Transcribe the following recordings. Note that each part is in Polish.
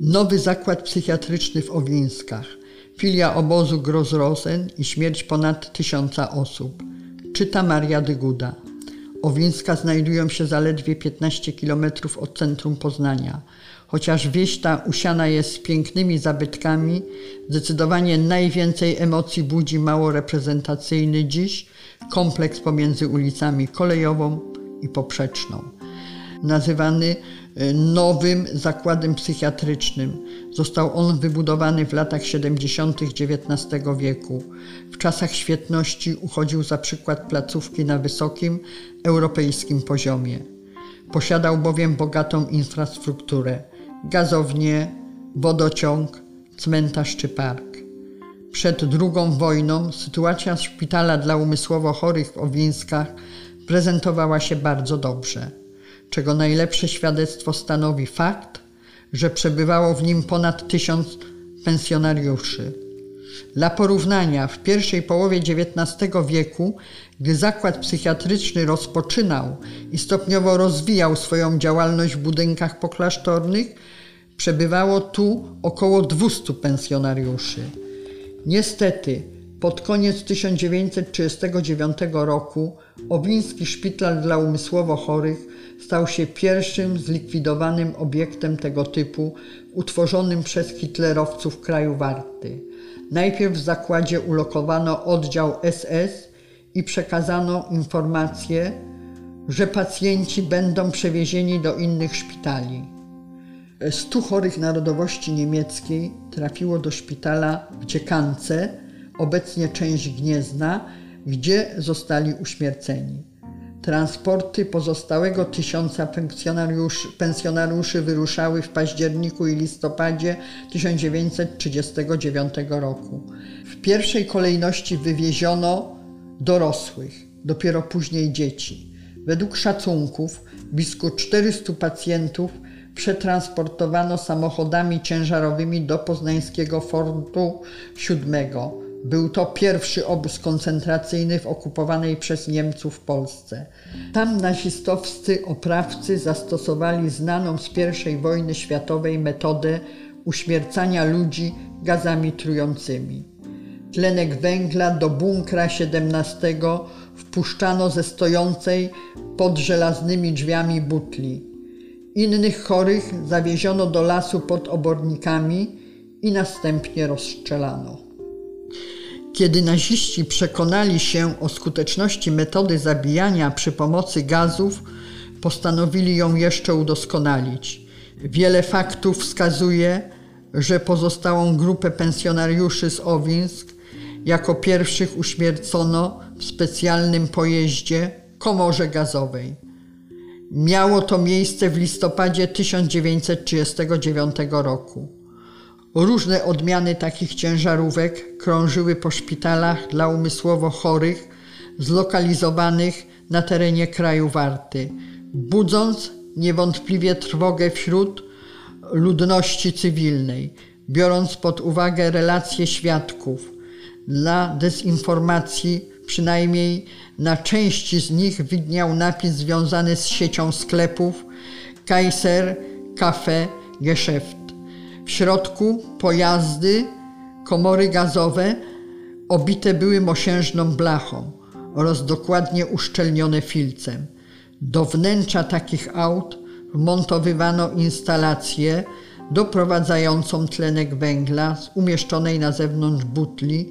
Nowy zakład psychiatryczny w Owińskach, filia obozu Grozrosen i śmierć ponad tysiąca osób. Czyta Maria Dyguda. Owińska znajdują się zaledwie 15 km od centrum Poznania. Chociaż wieś ta usiana jest pięknymi zabytkami, zdecydowanie najwięcej emocji budzi mało reprezentacyjny dziś kompleks pomiędzy ulicami Kolejową i Poprzeczną. Nazywany nowym zakładem psychiatrycznym. Został on wybudowany w latach 70. XIX wieku. W czasach świetności uchodził za przykład placówki na wysokim europejskim poziomie. Posiadał bowiem bogatą infrastrukturę gazownię, wodociąg, cmentarz czy park. Przed II wojną sytuacja szpitala dla umysłowo chorych w Owińskach prezentowała się bardzo dobrze, czego najlepsze świadectwo stanowi fakt, że przebywało w nim ponad tysiąc pensjonariuszy. Dla porównania, w pierwszej połowie XIX wieku, gdy zakład psychiatryczny rozpoczynał i stopniowo rozwijał swoją działalność w budynkach poklasztornych, przebywało tu około 200 pensjonariuszy. Niestety, pod koniec 1939 roku Owiński Szpital dla Umysłowo Chorych stał się pierwszym zlikwidowanym obiektem tego typu utworzonym przez hitlerowców kraju Warty. Najpierw w zakładzie ulokowano oddział SS i przekazano informację, że pacjenci będą przewiezieni do innych szpitali. Stu chorych narodowości niemieckiej trafiło do szpitala w Ciekance, obecnie część Gniezna, gdzie zostali uśmierceni. Transporty pozostałego tysiąca pensjonariuszy, pensjonariuszy wyruszały w październiku i listopadzie 1939 roku. W pierwszej kolejności wywieziono dorosłych, dopiero później dzieci. Według szacunków blisko 400 pacjentów przetransportowano samochodami ciężarowymi do poznańskiego Fortu VII. Był to pierwszy obóz koncentracyjny w okupowanej przez Niemców Polsce. Tam nazistowscy oprawcy zastosowali znaną z I wojny światowej metodę uśmiercania ludzi gazami trującymi. Tlenek węgla do bunkra 17 wpuszczano ze stojącej pod żelaznymi drzwiami butli. Innych chorych zawieziono do lasu pod obornikami i następnie rozstrzelano. Kiedy naziści przekonali się o skuteczności metody zabijania przy pomocy gazów, postanowili ją jeszcze udoskonalić. Wiele faktów wskazuje, że pozostałą grupę pensjonariuszy z Owinsk jako pierwszych uśmiercono w specjalnym pojeździe komorze gazowej. Miało to miejsce w listopadzie 1939 roku. Różne odmiany takich ciężarówek krążyły po szpitalach dla umysłowo chorych zlokalizowanych na terenie kraju Warty, budząc niewątpliwie trwogę wśród ludności cywilnej, biorąc pod uwagę relacje świadków. Dla dezinformacji przynajmniej na części z nich widniał napis związany z siecią sklepów Kaiser Cafe Geschäft. W środku pojazdy, komory gazowe obite były mosiężną blachą oraz dokładnie uszczelnione filcem. Do wnętrza takich aut wmontowywano instalację doprowadzającą tlenek węgla z umieszczonej na zewnątrz butli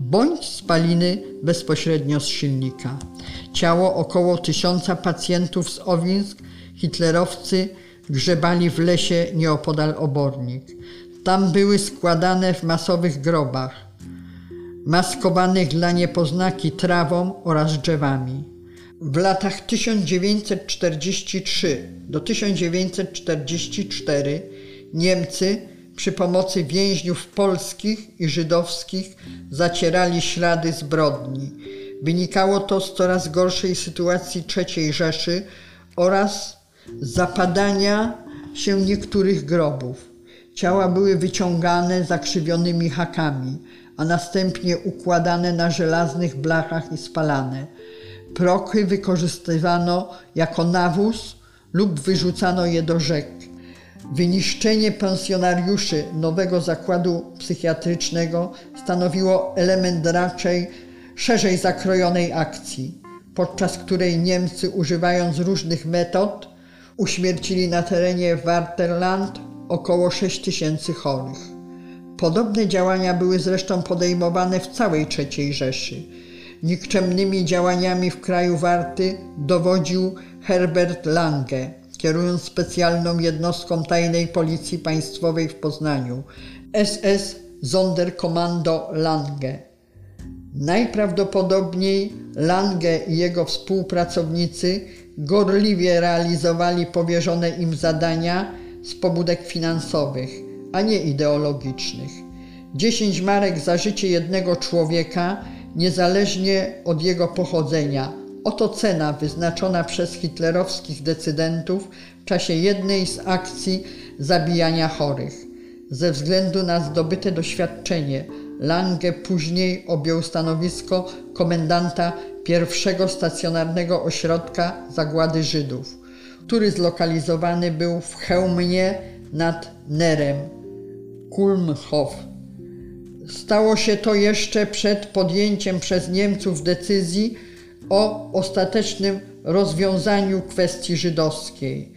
bądź spaliny bezpośrednio z silnika. Ciało około tysiąca pacjentów z Owinsk hitlerowcy grzebali w lesie nieopodal obornik. Tam były składane w masowych grobach, maskowanych dla niepoznaki trawą oraz drzewami. W latach 1943 do 1944 Niemcy przy pomocy więźniów polskich i żydowskich zacierali ślady zbrodni. Wynikało to z coraz gorszej sytuacji III Rzeszy oraz zapadania się niektórych grobów. Ciała były wyciągane zakrzywionymi hakami, a następnie układane na żelaznych blachach i spalane. Prochy wykorzystywano jako nawóz lub wyrzucano je do rzek. Wyniszczenie pensjonariuszy nowego zakładu psychiatrycznego stanowiło element raczej szerzej zakrojonej akcji, podczas której Niemcy, używając różnych metod, uśmiercili na terenie Warterland około 6 tysięcy chorych. Podobne działania były zresztą podejmowane w całej III Rzeszy. Nikczemnymi działaniami w kraju Warty dowodził Herbert Lange, kierując specjalną jednostką tajnej policji państwowej w Poznaniu SS Sonderkommando Lange. Najprawdopodobniej Lange i jego współpracownicy gorliwie realizowali powierzone im zadania z pobudek finansowych, a nie ideologicznych. 10 marek za życie jednego człowieka, niezależnie od jego pochodzenia. Oto cena wyznaczona przez hitlerowskich decydentów w czasie jednej z akcji zabijania chorych. Ze względu na zdobyte doświadczenie, Lange później objął stanowisko komendanta pierwszego stacjonarnego ośrodka zagłady Żydów, który zlokalizowany był w Chełmnie nad Nerem, Kulmhof. Stało się to jeszcze przed podjęciem przez Niemców decyzji o ostatecznym rozwiązaniu kwestii żydowskiej.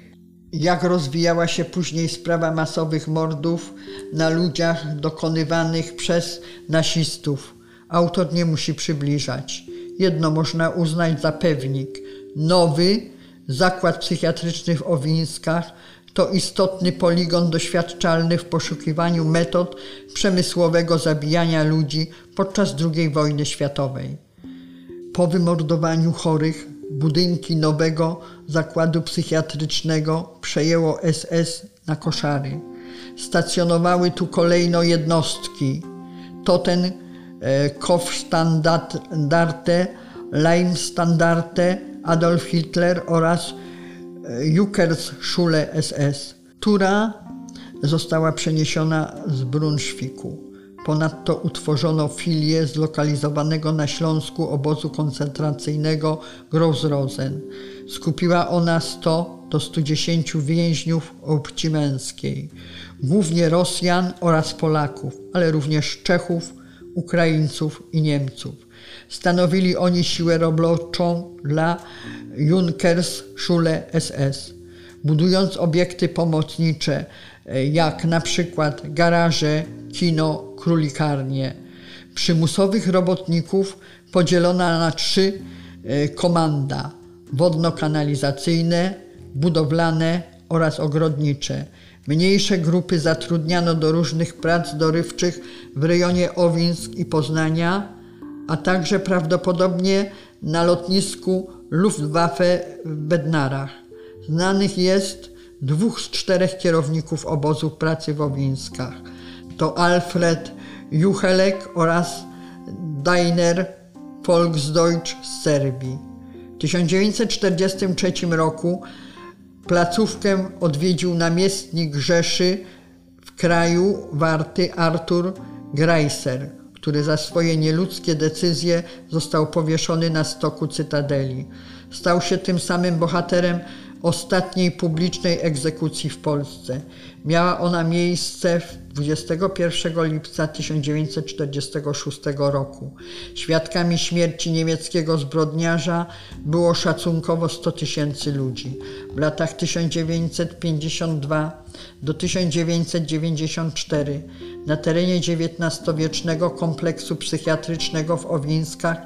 Jak rozwijała się później sprawa masowych mordów na ludziach dokonywanych przez nazistów, autor nie musi przybliżać. Jedno można uznać za pewnik. Nowy zakład psychiatryczny w Owińskach to istotny poligon doświadczalny w poszukiwaniu metod przemysłowego zabijania ludzi podczas II wojny światowej. Po wymordowaniu chorych budynki nowego zakładu psychiatrycznego przejęło SS na koszary. Stacjonowały tu kolejno jednostki. Toten e, Kopfstandarte, Leimstandarte, Adolf Hitler oraz e, Jukersschule SS, która została przeniesiona z Brunschwicku. Ponadto utworzono filię zlokalizowanego na Śląsku obozu koncentracyjnego Grossrosen. Skupiła ona 100 do 110 więźniów obci męskiej, głównie Rosjan oraz Polaków, ale również Czechów, Ukraińców i Niemców. Stanowili oni siłę roboczą dla Junkers-Schule SS, budując obiekty pomocnicze, jak na przykład garaże, kino, królikarnie. Przymusowych robotników podzielona na trzy e, komanda wodno-kanalizacyjne, budowlane oraz ogrodnicze. Mniejsze grupy zatrudniano do różnych prac dorywczych w rejonie Owinsk i Poznania, a także prawdopodobnie na lotnisku Luftwaffe w Bednarach. Znanych jest dwóch z czterech kierowników obozów pracy w Owinskach. To Alfred Juchelek oraz Dainer Volksdeutsch z Serbii. W 1943 roku placówkę odwiedził namiestnik Rzeszy w kraju warty Artur Greiser, który za swoje nieludzkie decyzje został powieszony na stoku cytadeli. Stał się tym samym bohaterem ostatniej publicznej egzekucji w Polsce. Miała ona miejsce 21 lipca 1946 roku. Świadkami śmierci niemieckiego zbrodniarza było szacunkowo 100 tysięcy ludzi. W latach 1952 do 1994 na terenie XIX-wiecznego kompleksu psychiatrycznego w Owińskach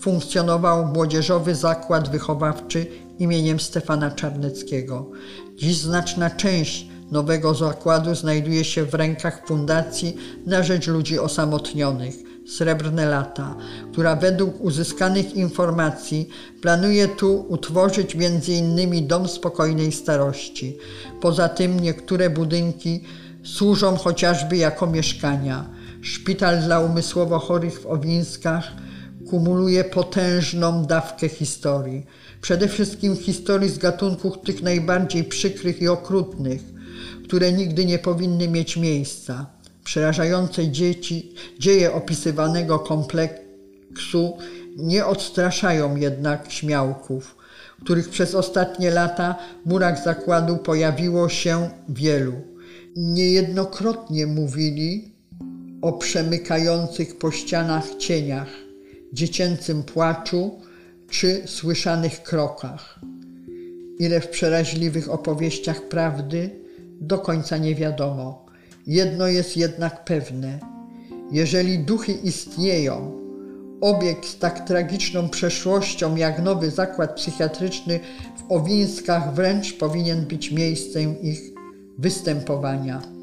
funkcjonował Młodzieżowy Zakład Wychowawczy imieniem Stefana Czarneckiego. Dziś znaczna część nowego zakładu znajduje się w rękach Fundacji na rzecz ludzi osamotnionych Srebrne Lata, która według uzyskanych informacji planuje tu utworzyć m.in. Dom Spokojnej Starości. Poza tym niektóre budynki służą chociażby jako mieszkania. Szpital dla umysłowo chorych w Owińskach kumuluje potężną dawkę historii. Przede wszystkim historii z gatunków tych najbardziej przykrych i okrutnych, które nigdy nie powinny mieć miejsca. Przerażające dzieci, dzieje opisywanego kompleksu nie odstraszają jednak śmiałków. których przez ostatnie lata w murach zakładu pojawiło się wielu. Niejednokrotnie mówili o przemykających po ścianach cieniach, dziecięcym płaczu czy słyszanych krokach. Ile w przeraźliwych opowieściach prawdy, do końca nie wiadomo. Jedno jest jednak pewne. Jeżeli duchy istnieją, obiekt z tak tragiczną przeszłością jak nowy zakład psychiatryczny w Owińskach wręcz powinien być miejscem ich występowania.